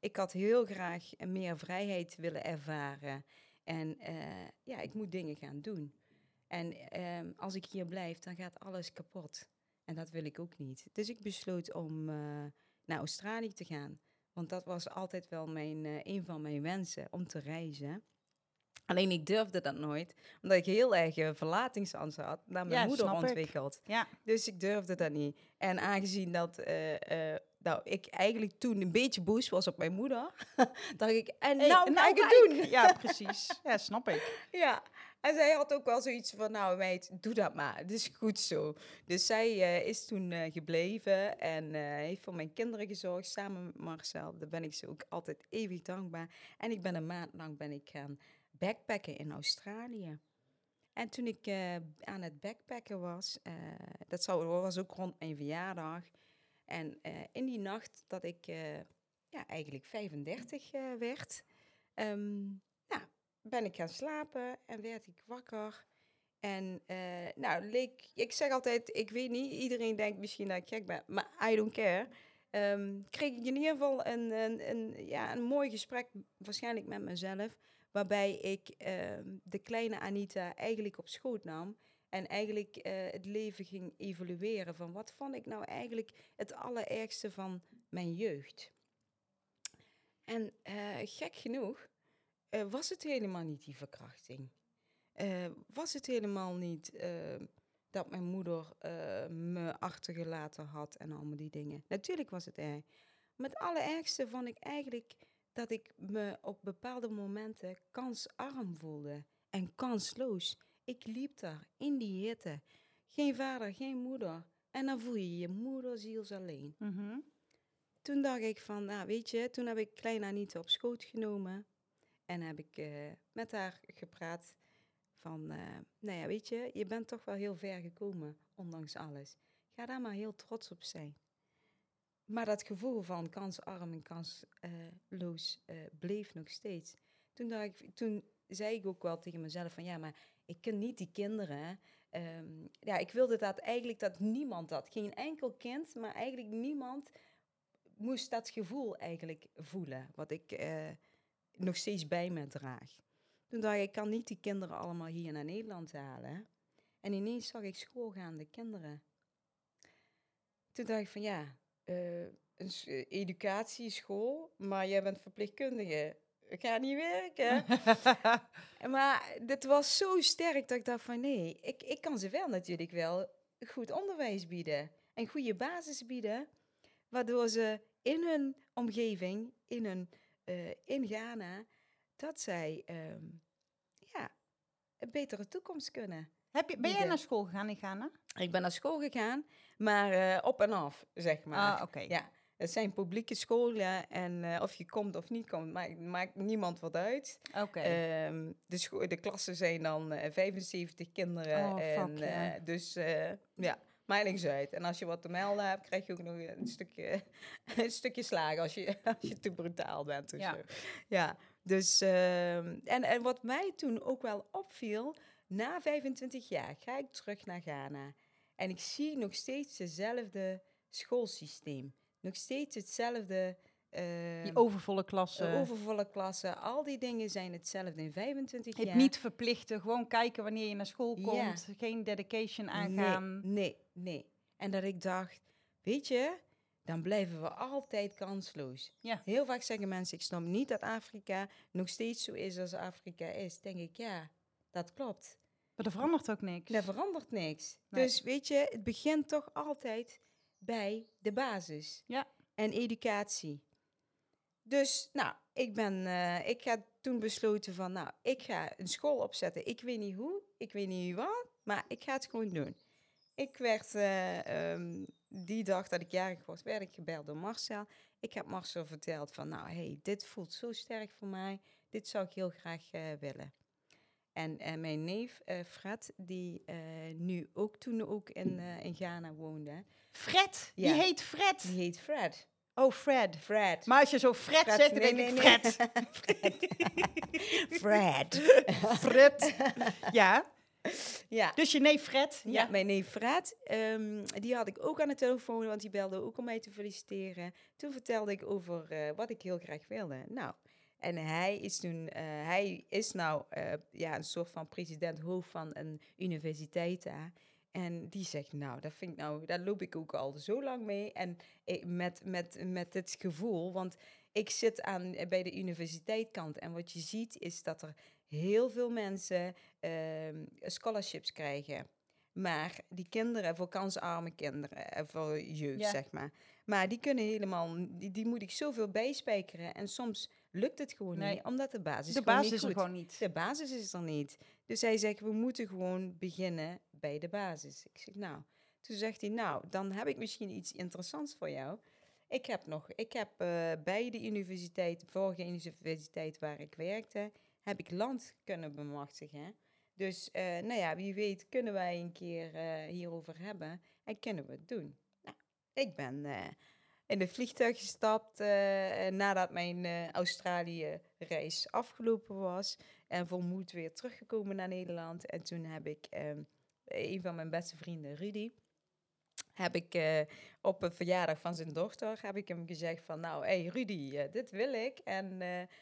B: ik had heel graag meer vrijheid willen ervaren. En eh, ja, ik moet dingen gaan doen. En ehm, als ik hier blijf, dan gaat alles kapot. En dat wil ik ook niet. Dus ik besloot om eh, naar Australië te gaan. Want dat was altijd wel mijn, eh, een van mijn wensen, om te reizen. Alleen ik durfde dat nooit, omdat ik heel erg uh, verlatingsangst had naar mijn
A: Ja,
B: moeder
A: ik.
B: ontwikkeld.
A: Ja.
B: Dus ik durfde dat niet. En aangezien dat eh, eh, nou, ik eigenlijk toen een beetje boos was op mijn moeder, dacht ik, en
A: Hey,
B: nou,
A: en
B: ga ik het doen.
A: Ja, precies. Ja, snap ik.
B: Ja, en zij had ook wel zoiets van, nou meid, doe dat maar. Het is goed zo. Dus zij eh, is toen eh, gebleven en eh, heeft voor mijn kinderen gezorgd samen met Marcel. Daar ben ik ze ook altijd eeuwig dankbaar. En ik ben een maand lang ben ik gaan backpacken in Australië. En toen ik aan het backpacken was, dat zou, was ook rond mijn verjaardag. En in die nacht dat ik ja, eigenlijk 35 eh, werd, ehm, ben ik gaan slapen en werd ik wakker. En uh, nou, leek, ik zeg altijd, ik weet niet, iedereen denkt misschien dat ik gek ben, maar I don't care. Um, kreeg ik in ieder geval een, een, een, ja, een mooi gesprek, waarschijnlijk met mezelf, waarbij ik uh, de kleine Anita eigenlijk op schoot nam en eigenlijk uh, het leven ging evalueren van wat vond ik nou eigenlijk het allerergste van mijn jeugd. En uh, gek genoeg uh, was het helemaal niet die verkrachting. eh, was het helemaal niet eh, dat mijn moeder eh, me achtergelaten had en allemaal die dingen. Natuurlijk was het erg. Maar het allerergste vond ik eigenlijk dat ik me op bepaalde momenten kansarm voelde en kansloos. Ik liep daar in die hitte. Geen vader, geen moeder. En dan voel je je moederziels alleen.
A: Mhm.
B: Toen dacht ik van, nou weet je, toen heb ik klein Anita op schoot genomen. En heb ik eh, met haar gepraat van, eh, nou ja, weet je, je bent toch wel heel ver gekomen, ondanks alles. Ga daar maar heel trots op zijn. Maar dat gevoel van kansarm en kansloos eh, bleef nog steeds. Toen, ik, toen zei ik ook wel tegen mezelf van, ja, maar ik ken niet die kinderen. ehm, ja, ik wilde dat eigenlijk dat niemand dat, geen enkel kind, maar eigenlijk niemand moest dat gevoel eigenlijk voelen, wat ik nog steeds bij me draag. Toen dacht ik, ik kan niet die kinderen allemaal hier naar Nederland halen. En ineens zag ik schoolgaande kinderen. Toen dacht ik van ja, eh, een eh, educatieschool, maar jij bent verpleegkundige. Ik ga niet werken. maar dit was zo sterk dat ik dacht van nee, ik, ik kan ze wel natuurlijk wel goed onderwijs bieden. En goede basis bieden. Waardoor ze in hun omgeving, in, hun, eh, in Ghana, dat zij ehm, ja, een betere toekomst kunnen.
A: Heb je, ben jij naar school gegaan in Ghana?
B: Ik ben naar school gegaan, maar eh, op en af, zeg maar.
A: Ah, oké.
B: Ja, het zijn publieke scholen en eh, of je komt of niet komt, maakt, maakt niemand wat uit.
A: Oké.
B: Ehm, de, de klassen zijn dan eh, 75 kinderen.
A: Oh,
B: en,
A: ja.
B: dus ja, uit. En als je wat te melden hebt, krijg je ook nog een stukje, een stukje slagen als je, als je te brutaal bent. Of
A: Ja.
B: Zo. ja, dus ehm, en, en wat mij toen ook wel opviel, na 25 jaar ga ik terug naar Ghana. En ik zie nog steeds hetzelfde schoolsysteem. Nog steeds hetzelfde.
A: Die
B: ehm,
A: overvolle klassen.
B: de overvolle klassen, al die dingen zijn hetzelfde in 25
A: het
B: jaar.
A: niet verplichten, gewoon kijken wanneer je naar school
B: Ja.
A: komt. Geen dedication aangaan.
B: Nee, nee, nee. En dat ik dacht, weet je, dan blijven we altijd kansloos.
A: Ja.
B: Heel vaak zeggen mensen, ik snap niet dat Afrika nog steeds zo is als Afrika is. Denk ik, ja, dat klopt.
A: Maar er verandert ook niks.
B: Er verandert niks.
A: Nee.
B: Dus weet je, het begint toch altijd bij de basis.
A: Ja.
B: En educatie. Dus, nou, ik ben, eh, ik ga toen besloten van, nou, ik ga een school opzetten. Ik weet niet hoe, ik weet niet wat, maar ik ga het gewoon doen. Ik werd, eh, ehm, die dag dat ik jarig was, werd ik gebeld door Marcel. Ik heb Marcel verteld van, nou, hey, dit voelt zo sterk voor mij. Dit zou ik heel graag eh, willen. En eh, mijn neef Fred, die nu ook toen ook in, in Ghana woonde,
A: Fred,
B: Ja.
A: die heet Fred.
B: die heet Fred.
A: Oh, Fred.
B: Fred.
A: Maar als je zo Fred,
B: Fred,
A: zegt, dan
B: nee,
A: denk ik
B: nee.
A: Fred.
B: Fred.
A: Fred. ja,
B: ja.
A: dus je neef Fred.
B: Ja,
A: Ja.
B: mijn neef Fred, ehm, die had ik ook aan de telefoon, want die belde ook om mij te feliciteren. Toen vertelde ik over eh, wat ik heel graag wilde. Nou, en hij is toen, eh, hij is nou eh, ja, een soort van president hoofd van een universiteit daar. En die zegt, nou, dat vind ik nou, daar loop ik ook al zo lang mee. En ik, met, met, met het gevoel, want ik zit aan, bij de universiteitkant. En wat je ziet is dat er heel veel mensen ehm, scholarships krijgen. Maar die kinderen, voor kansarme kinderen, eh, voor jeugd,
A: Ja.
B: zeg maar. Maar die kunnen helemaal, die, die moet ik zoveel bijspijkeren. En soms lukt het gewoon
A: Nee.
B: niet, omdat de basis
A: De basis
B: niet
A: is er
B: goed
A: gewoon niet.
B: de basis is er niet. Dus hij zegt, we moeten gewoon beginnen bij de basis. Ik zeg, nou. Toen zegt hij, nou, dan heb ik misschien iets interessants voor jou. Ik heb nog, ik heb eh, bij de universiteit, de vorige universiteit waar ik werkte, heb ik land kunnen bemachtigen. Dus, eh, nou ja, wie weet kunnen wij een keer eh, hierover hebben en kunnen we het doen. Nou, ik ben in het vliegtuig gestapt eh, nadat mijn eh, Australië-reis afgelopen was. En vol moed weer teruggekomen naar Nederland. En toen heb ik ehm, een van mijn beste vrienden, Rudy, heb ik eh, op een verjaardag van zijn dochter, heb ik hem gezegd van, nou, hey Rudy, dit wil ik. En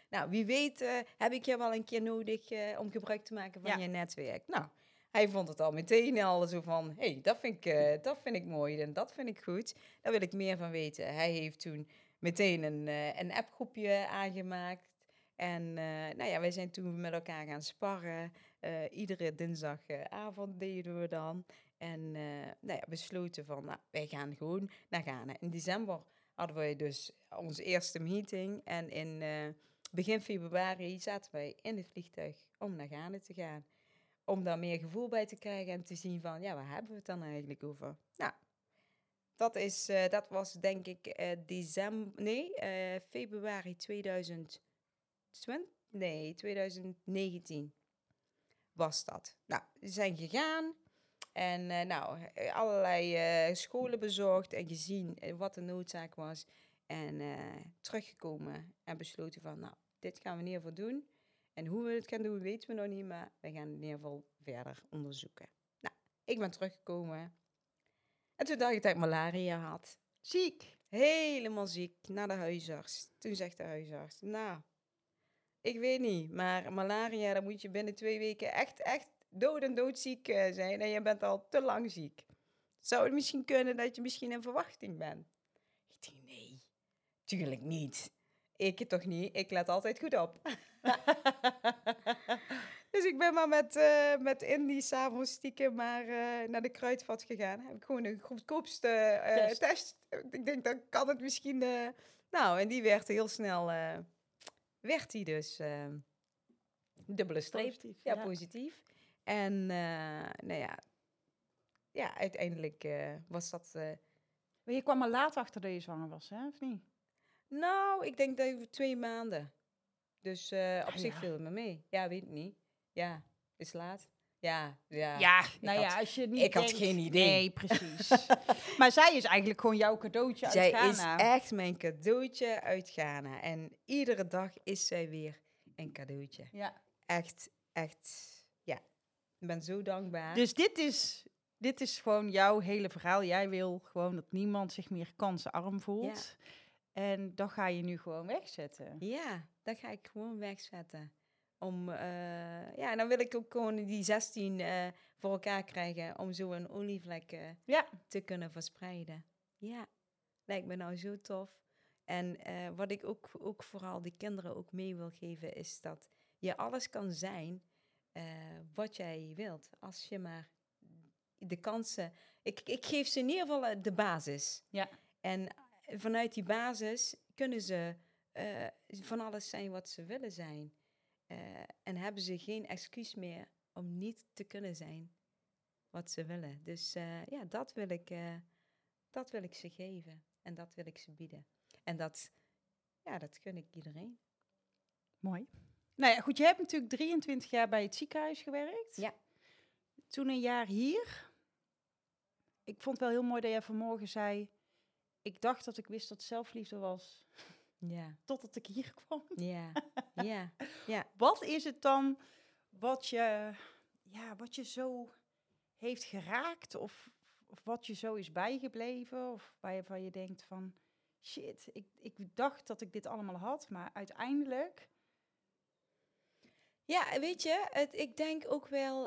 B: nou, wie weet heb ik je wel een keer nodig om gebruik te maken van
A: Ja.
B: je netwerk. Nou, hij vond het al meteen al zo van, hey, dat vind ik, eh, dat vind ik mooi en dat vind ik goed. Daar wil ik meer van weten. Hij heeft toen meteen een, eh, een appgroepje aangemaakt. En eh, nou ja, wij zijn toen met elkaar gaan sparren. Iedere dinsdagavond deden we dan. En nou ja, besloten van, nou, wij gaan gewoon naar Ghana. In december hadden wij dus onze eerste meeting. En in begin februari zaten wij in het vliegtuig om naar Ghana te gaan. Om daar meer gevoel bij te krijgen en te zien van, ja, waar hebben we het dan eigenlijk over? Nou, dat, is, eh, dat was denk ik eh, december, nee, eh, februari 2020, nee, 2019 was dat. Nou, we zijn gegaan en nou, allerlei scholen bezocht en gezien wat de noodzaak was. En teruggekomen en besloten van, nou, dit gaan we in ieder geval doen. En hoe we het gaan doen, weten we nog niet, maar we gaan in ieder geval verder onderzoeken. Nou, ik ben teruggekomen. En toen dacht ik dat ik malaria had.
A: Ziek.
B: Helemaal ziek, naar de huisarts. Toen zegt de huisarts, nou, ik weet niet, maar malaria, dan moet je binnen twee weken echt, echt dood en doodziek eh, zijn. En je bent al te lang ziek. Zou het misschien kunnen dat je misschien in verwachting bent? Ik denk, nee, tuurlijk niet. Ik toch niet, ik let altijd goed op. dus ik ben maar met, eh met Indy s'avonds stiekem maar eh, naar de kruidvat gegaan. Heb ik gewoon de goedkoopste eh,
A: Test.
B: test. Ik denk, dan kan het misschien... nou, en die werd heel snel... werd die dus dubbele streep.
A: Positief.
B: Ja, positief. En nou ja, ja uiteindelijk was dat...
A: Maar je kwam er laat achter dat je zwanger was, hè? Of niet?
B: Nou, ik denk dat over twee maanden. Dus eh, op
A: Ah,
B: zich
A: ja.
B: viel het me mee. Ja, weet ik niet. Ja, is laat. Ja, ja.
A: nou
B: had-
A: ja, als je niet
B: ik had geen idee.
A: Nee, precies. maar zij is eigenlijk gewoon jouw cadeautje uit
B: Zij
A: Ghana.
B: is echt mijn cadeautje uit Ghana. En iedere dag is zij weer een cadeautje.
A: Ja.
B: Echt, echt, ja. Ik ben zo dankbaar.
A: Dus dit is, dit is gewoon jouw hele verhaal. Jij wil gewoon dat niemand zich meer kansarm voelt. En dat ga je nu gewoon wegzetten.
B: Ja, dat ga ik gewoon wegzetten. Om, eh, ja, en dan wil ik ook gewoon die 16 eh, voor elkaar krijgen om zo een olievlek eh,
A: Ja.
B: te kunnen verspreiden. Ja, lijkt me nou zo tof. En wat ik ook, ook vooral de kinderen ook mee wil geven, is dat je alles kan zijn wat jij wilt. Als je maar de kansen... Ik, ik geef ze in ieder geval de basis.
A: Ja.
B: En vanuit die basis kunnen ze eh, van alles zijn wat ze willen zijn. Eh, en hebben ze geen excuus meer om niet te kunnen zijn wat ze willen. Dus eh, ja, dat wil, ik, dat wil ik ze geven. En dat wil ik ze bieden. En dat, ja, dat gun ik iedereen.
A: Mooi. Nou ja, goed, je hebt natuurlijk 23 jaar bij het ziekenhuis gewerkt.
B: Ja.
A: Toen een jaar hier. Ik vond het wel heel mooi dat jij vanmorgen zei... Ik dacht dat ik wist dat zelfliefde was,
B: Ja,
A: totdat ik hier kwam.
B: ja, ja.
A: Wat is het dan wat je, ja, wat je zo heeft geraakt? Of, of wat je zo is bijgebleven? Of waarvan je denkt van... Shit, ik, ik dacht dat ik dit allemaal had, maar uiteindelijk...
B: Ja, weet je, het, ik denk ook wel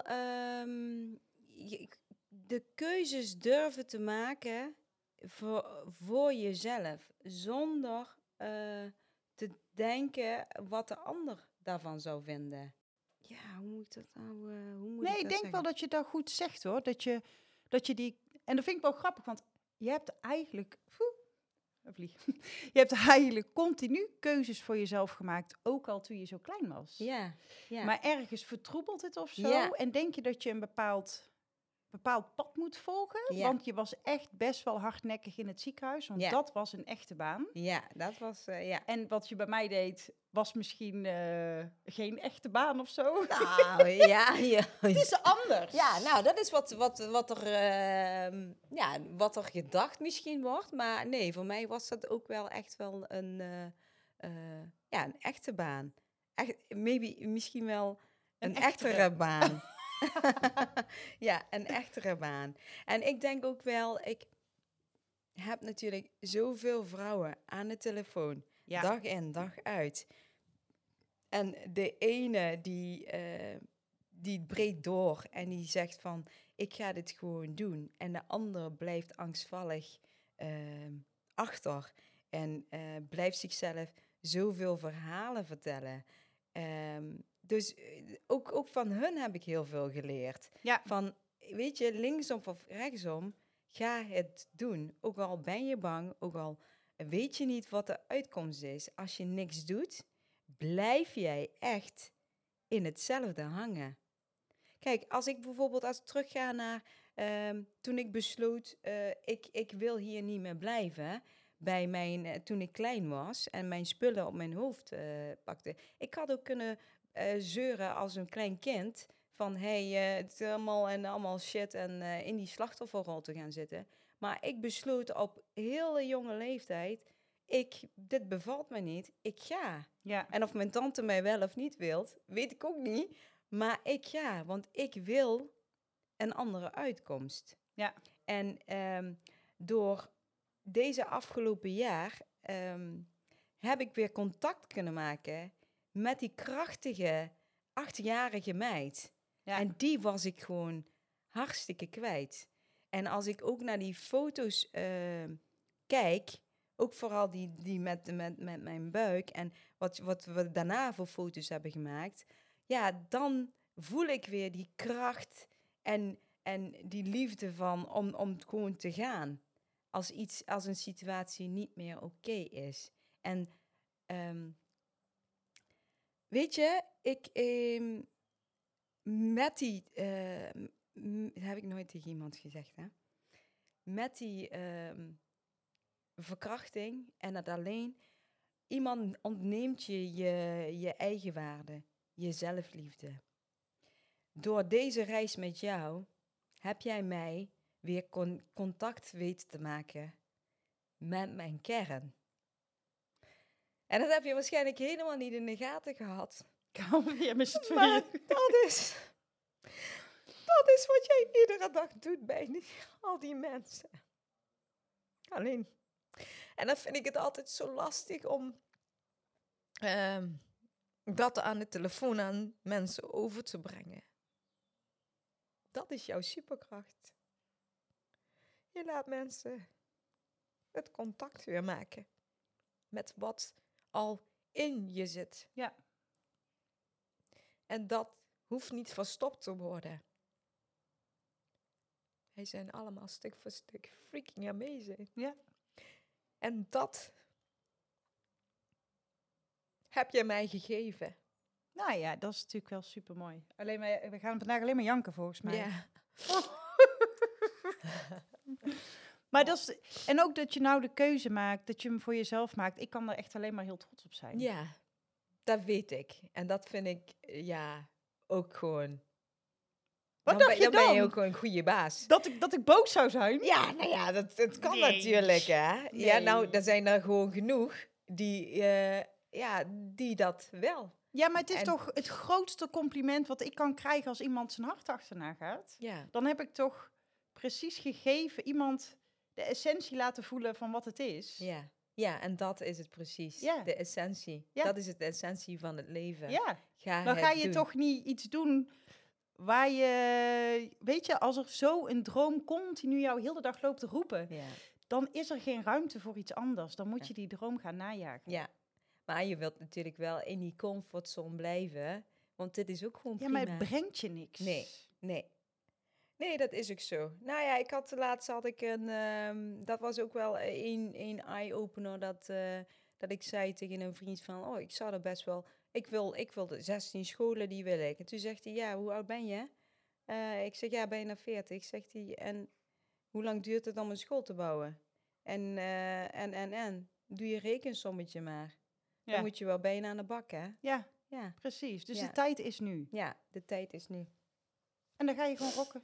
B: je- de keuzes durven te maken voor, voor jezelf, zonder eh, te denken wat de ander daarvan zou vinden. Ja, hoe moet ik dat nou? eh, hoe moet
A: Nee,
B: ik
A: ik denk wel dat je dat goed zegt hoor. Dat je, dat je die... En dat vind ik wel grappig, want je hebt eigenlijk... Vlieg. Je hebt eigenlijk continu keuzes voor jezelf gemaakt, ook al toen je zo klein was.
B: Ja, ja.
A: Maar ergens vertroebelt het of zo. En denk je dat je een bepaald, bepaald pad moet volgen?
B: Ja.
A: Want je was echt best wel hardnekkig in het ziekenhuis. Want
B: Ja.
A: dat was een echte baan.
B: ja, dat was, eh, ja.
A: En wat je bij mij deed, was misschien eh, geen echte baan of zo.
B: Nou, ja, ja.
A: Het is anders.
B: Ja, nou, dat is wat, wat, wat, er, ehm, ja, wat er gedacht misschien wordt. Maar nee, voor mij was dat ook wel echt wel een, eh, ja, een echte baan. Echt, maybe, misschien wel een,
A: Een
B: echtere
A: echtere.
B: baan. ja, een echtere baan. En ik denk ook wel, ik heb natuurlijk zoveel vrouwen aan de telefoon.
A: Ja.
B: Dag in, dag uit. En de ene die, eh, die breekt door en die zegt van, ik ga dit gewoon doen. En de andere blijft angstvallig ehm, achter en eh, blijft zichzelf zoveel verhalen vertellen. Ehm, dus eh, ook, ook van hun heb ik heel veel geleerd.
A: Ja.
B: Van, weet je, linksom of rechtsom, ga het doen. Ook al ben je bang, ook al weet je niet wat de uitkomst is. Als je niks doet, blijf jij echt in hetzelfde hangen. Kijk, als ik bijvoorbeeld als ik terugga naar ehm, toen ik besloot, eh, ik, ik wil hier niet meer blijven. Bij mijn, eh, toen ik klein was en mijn spullen op mijn hoofd eh, pakte. Ik had ook kunnen eh, zeuren als een klein kind. Van hé, hey, het is allemaal en allemaal shit en in die slachtofferrol te gaan zitten. Maar ik besloot op hele jonge leeftijd, ik, dit bevalt me niet, ik ga.
A: Ja.
B: En of mijn tante mij wel of niet wilt, weet ik ook niet. Maar ik ga, want ik wil een andere uitkomst.
A: Ja.
B: En ehm, door deze afgelopen jaar ehm, heb ik weer contact kunnen maken met die krachtige achtjarige meid.
A: Ja.
B: En die was ik gewoon hartstikke kwijt. En als ik ook naar die foto's ehm, kijk, ook vooral die, die met, met, met mijn buik en wat, wat we daarna voor foto's hebben gemaakt, ja, dan voel ik weer die kracht en, en die liefde van om, om gewoon te gaan. Als, iets, als een situatie niet meer oké is. En ehm, weet je, ik ehm, met die, eh, m- dat heb ik nooit tegen iemand gezegd, hè? Met die ehm, verkrachting en het alleen, iemand ontneemt je je, je eigen waarde, je zelfliefde. Door deze reis met jou heb jij mij weer con- contact weten te maken met mijn kern. En dat heb je waarschijnlijk helemaal niet in de gaten gehad.
A: We weer met z'n
B: Maar
A: tweeën.
B: dat is, dat is wat jij iedere dag doet bij die- al die mensen. Alleen. En dan vind ik het altijd zo lastig om ehm, dat aan de telefoon aan mensen over te brengen. Dat is jouw superkracht. Je laat mensen het contact weer maken met wat al in je zit.
A: Ja.
B: En dat hoeft niet verstopt te worden. Wij zijn allemaal stuk voor stuk freaking amazing.
A: Ja.
B: En dat heb je mij gegeven.
A: Nou ja, dat is natuurlijk wel super mooi. Alleen we gaan vandaag alleen maar janken volgens mij.
B: Ja.
A: Maar dat is, en ook dat je nou de keuze maakt, dat je hem voor jezelf maakt. Ik kan er echt alleen maar heel trots op zijn.
B: ja, dat weet ik. En dat vind ik, ja, ook gewoon...
A: Wat
B: dan
A: dacht
B: ben,
A: je
B: dan ben je ook gewoon een goede baas.
A: Dat ik, dat ik boos zou zijn?
B: Ja, nou ja, dat, dat kan
A: Nee.
B: natuurlijk, hè. Ja, nou, er zijn er gewoon genoeg die, eh, ja, die dat wel.
A: Ja, maar het is
B: En-
A: toch het grootste compliment wat ik kan krijgen als iemand zijn hart achterna gaat.
B: Ja.
A: Dan heb ik toch precies gegeven iemand de essentie laten voelen van wat het is.
B: Ja. ja, en dat is het precies.
A: Ja.
B: De essentie.
A: Ja.
B: Dat is het essentie van het leven.
A: Ja,
B: Ga
A: dan ga je
B: doen.
A: toch niet iets doen waar je, weet je, als er zo een droom continu jou heel de dag loopt te roepen,
B: Ja.
A: dan is er geen ruimte voor iets anders. Dan moet
B: Ja.
A: je die droom gaan najagen.
B: ja, maar je wilt natuurlijk wel in die comfortzone blijven. Want dit is ook gewoon
A: Ja,
B: prima.
A: maar het brengt je niks.
B: Nee. Nee. Nee, dat is ook zo. Nou ja, ik had laatst had ik een. ehm, dat was ook wel een, een eye-opener. Dat, eh, dat ik zei tegen een vriend van. Oh, ik zou er best wel. Ik wil, ik wil de 16 scholen, die wil ik. En toen zegt hij: Ja, hoe oud ben je? Eh, ik zeg: Ja, bijna 40. Zegt hij: En hoe lang duurt het om een school te bouwen? En, eh, en, en, en. Doe je rekensommetje maar.
A: Ja,
B: Dan moet je wel bijna aan de bak, hè?
A: ja
B: Ja,
A: precies. Dus
B: Ja.
A: de tijd is nu.
B: ja de tijd is nu.
A: En dan ga je gewoon rocken.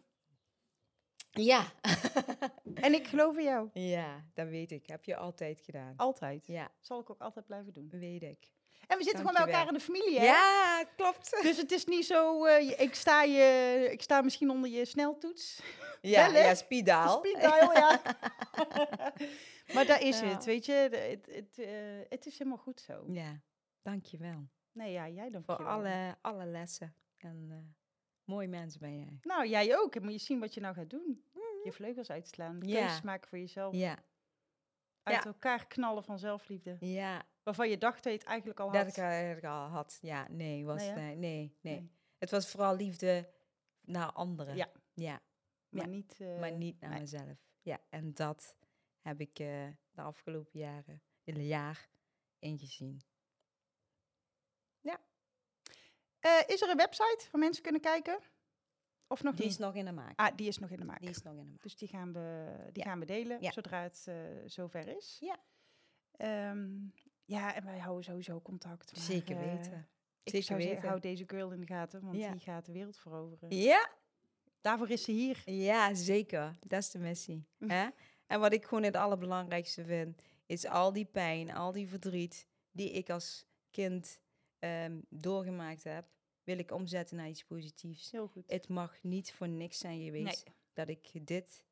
B: Ja.
A: En ik geloof in jou.
B: Ja, dat weet ik. Heb je altijd gedaan.
A: Altijd.
B: Ja,
A: Zal ik ook altijd blijven doen.
B: weet ik.
A: En we zitten gewoon bij elkaar in de familie, hè?
B: Ja, klopt.
A: Dus het is niet zo, eh, ik, sta je, ik sta misschien onder je sneltoets.
B: Ja,
A: Wel,
B: ja speeddaal.
A: Speed dial, ja. maar daar is
B: Ja.
A: het, weet je. Het, het, eh, het is helemaal goed zo.
B: Ja, dankjewel.
A: Nee, ja, jij dan.
B: Voor alle, alle lessen. En eh, mooi mens ben jij.
A: Nou, jij ook. En moet je zien wat je nou gaat doen. Je vleugels uitslaan.
B: Ja.
A: Keuzes maken voor jezelf.
B: Ja,
A: Uit
B: Ja.
A: elkaar knallen van zelfliefde.
B: Ja,
A: Waarvan je dacht dat je het eigenlijk al
B: dat
A: had.
B: ik eigenlijk al had. Ja, nee, was,
A: Nee,
B: nee, nee, nee,
A: Nee.
B: Het was vooral liefde naar anderen.
A: Ja.
B: ja
A: maar niet... eh,
B: maar niet naar mezelf. Ja, en dat heb ik eh, de afgelopen jaren, een jaar, ingezien.
A: Eh, is er een website waar mensen kunnen kijken? Of nog
B: Die
A: niet?
B: is nog in de maak.
A: Ah, die is nog in de maak.
B: Die is nog in de maak.
A: Dus die gaan we, die
B: Ja.
A: gaan we delen
B: Ja.
A: zodra het eh, zover is.
B: Ja.
A: Ehm, ja, en wij houden sowieso contact. maar,
B: Zeker
A: eh,
B: weten.
A: Ik
B: Zeker
A: zou zeggen,
B: weten.
A: hou deze girl in de gaten, want
B: Ja.
A: die gaat de wereld veroveren.
B: Ja,
A: Daarvoor is ze hier.
B: ja, zeker. Dat is de missie.
A: Mm.
B: Hè? En wat ik gewoon het allerbelangrijkste vind, is al die pijn, al die verdriet die ik als kind ehm, doorgemaakt heb, wil ik omzetten naar iets positiefs.
A: Heel goed.
B: Het mag niet voor niks zijn geweest
A: Nee.
B: dat ik dit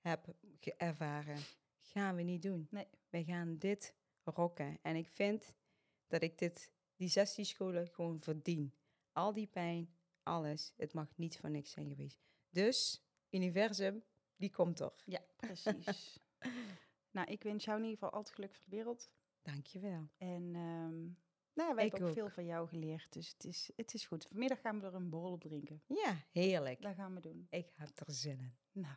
B: heb ervaren. Gaan we niet doen.
A: Nee.
B: We gaan dit rocken. En ik vind dat ik dit, die 16 scholen gewoon verdien. Al die pijn, alles. Het mag niet voor niks zijn geweest. Dus, universum, die komt er.
A: Ja, precies. nou, ik wens jou in ieder geval altijd geluk voor de wereld.
B: Dankjewel.
A: En ehm nou, wij
B: Ik
A: hebben ook,
B: ook.
A: veel van jou geleerd, dus het is, het is goed. Vanmiddag gaan we er een borrel op drinken.
B: Ja, heerlijk.
A: Dat gaan we doen.
B: Ik heb er zin in.
A: Nou,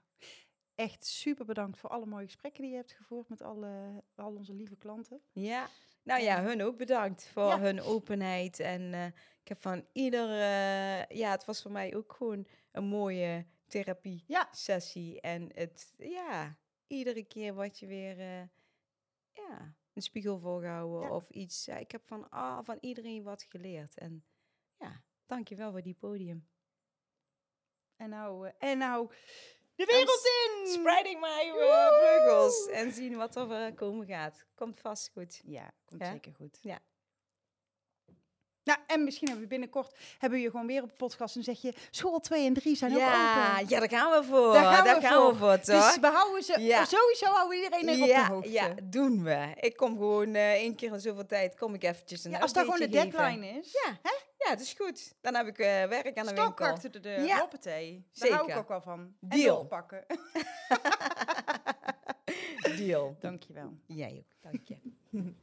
A: echt super bedankt voor alle mooie gesprekken die je hebt gevoerd met alle, al onze lieve klanten.
B: Ja, nou ja, hun ook bedankt voor
A: Ja.
B: hun openheid. En eh, ik heb van ieder, eh, ja, het was voor mij ook gewoon een mooie therapie
A: Ja.
B: sessie. En het, ja, iedere keer wat je weer, eh, ja, een spiegel voorgehouden
A: Ja.
B: of iets. Ja, ik heb van, ah, van iedereen wat geleerd. En ja, dankjewel voor die podium.
A: En nou, eh, en nou de wereld in!
B: Spreading my eh, vleugels en zien wat er eh, komen gaat. Komt vast goed.
A: Ja, komt
B: Ja?
A: zeker goed.
B: Ja.
A: Nou, en misschien hebben we binnenkort hebben we je gewoon weer op de podcast en zeg je school 2 en 3 zijn ook open.
B: ja, daar gaan we voor.
A: Daar gaan we voor.
B: voor,
A: Dus
B: toch?
A: we houden ze,
B: Ja.
A: sowieso houden we iedereen er op
B: ja,
A: de hoogte.
B: ja, doen we. Ik kom gewoon eh één keer in zoveel tijd, kom ik eventjes een
A: Ja, als dat gewoon de
B: geven.
A: deadline is.
B: Ja, ja, het is goed. Dan heb ik eh, werk aan de
A: Stok
B: winkel.
A: achter de deur,
B: Ja.
A: hoppatee. Daar hou ik ook wel van. En
B: Deal.
A: doorpakken.
B: Deal.
A: Dankjewel.
B: Jij ook, dank je.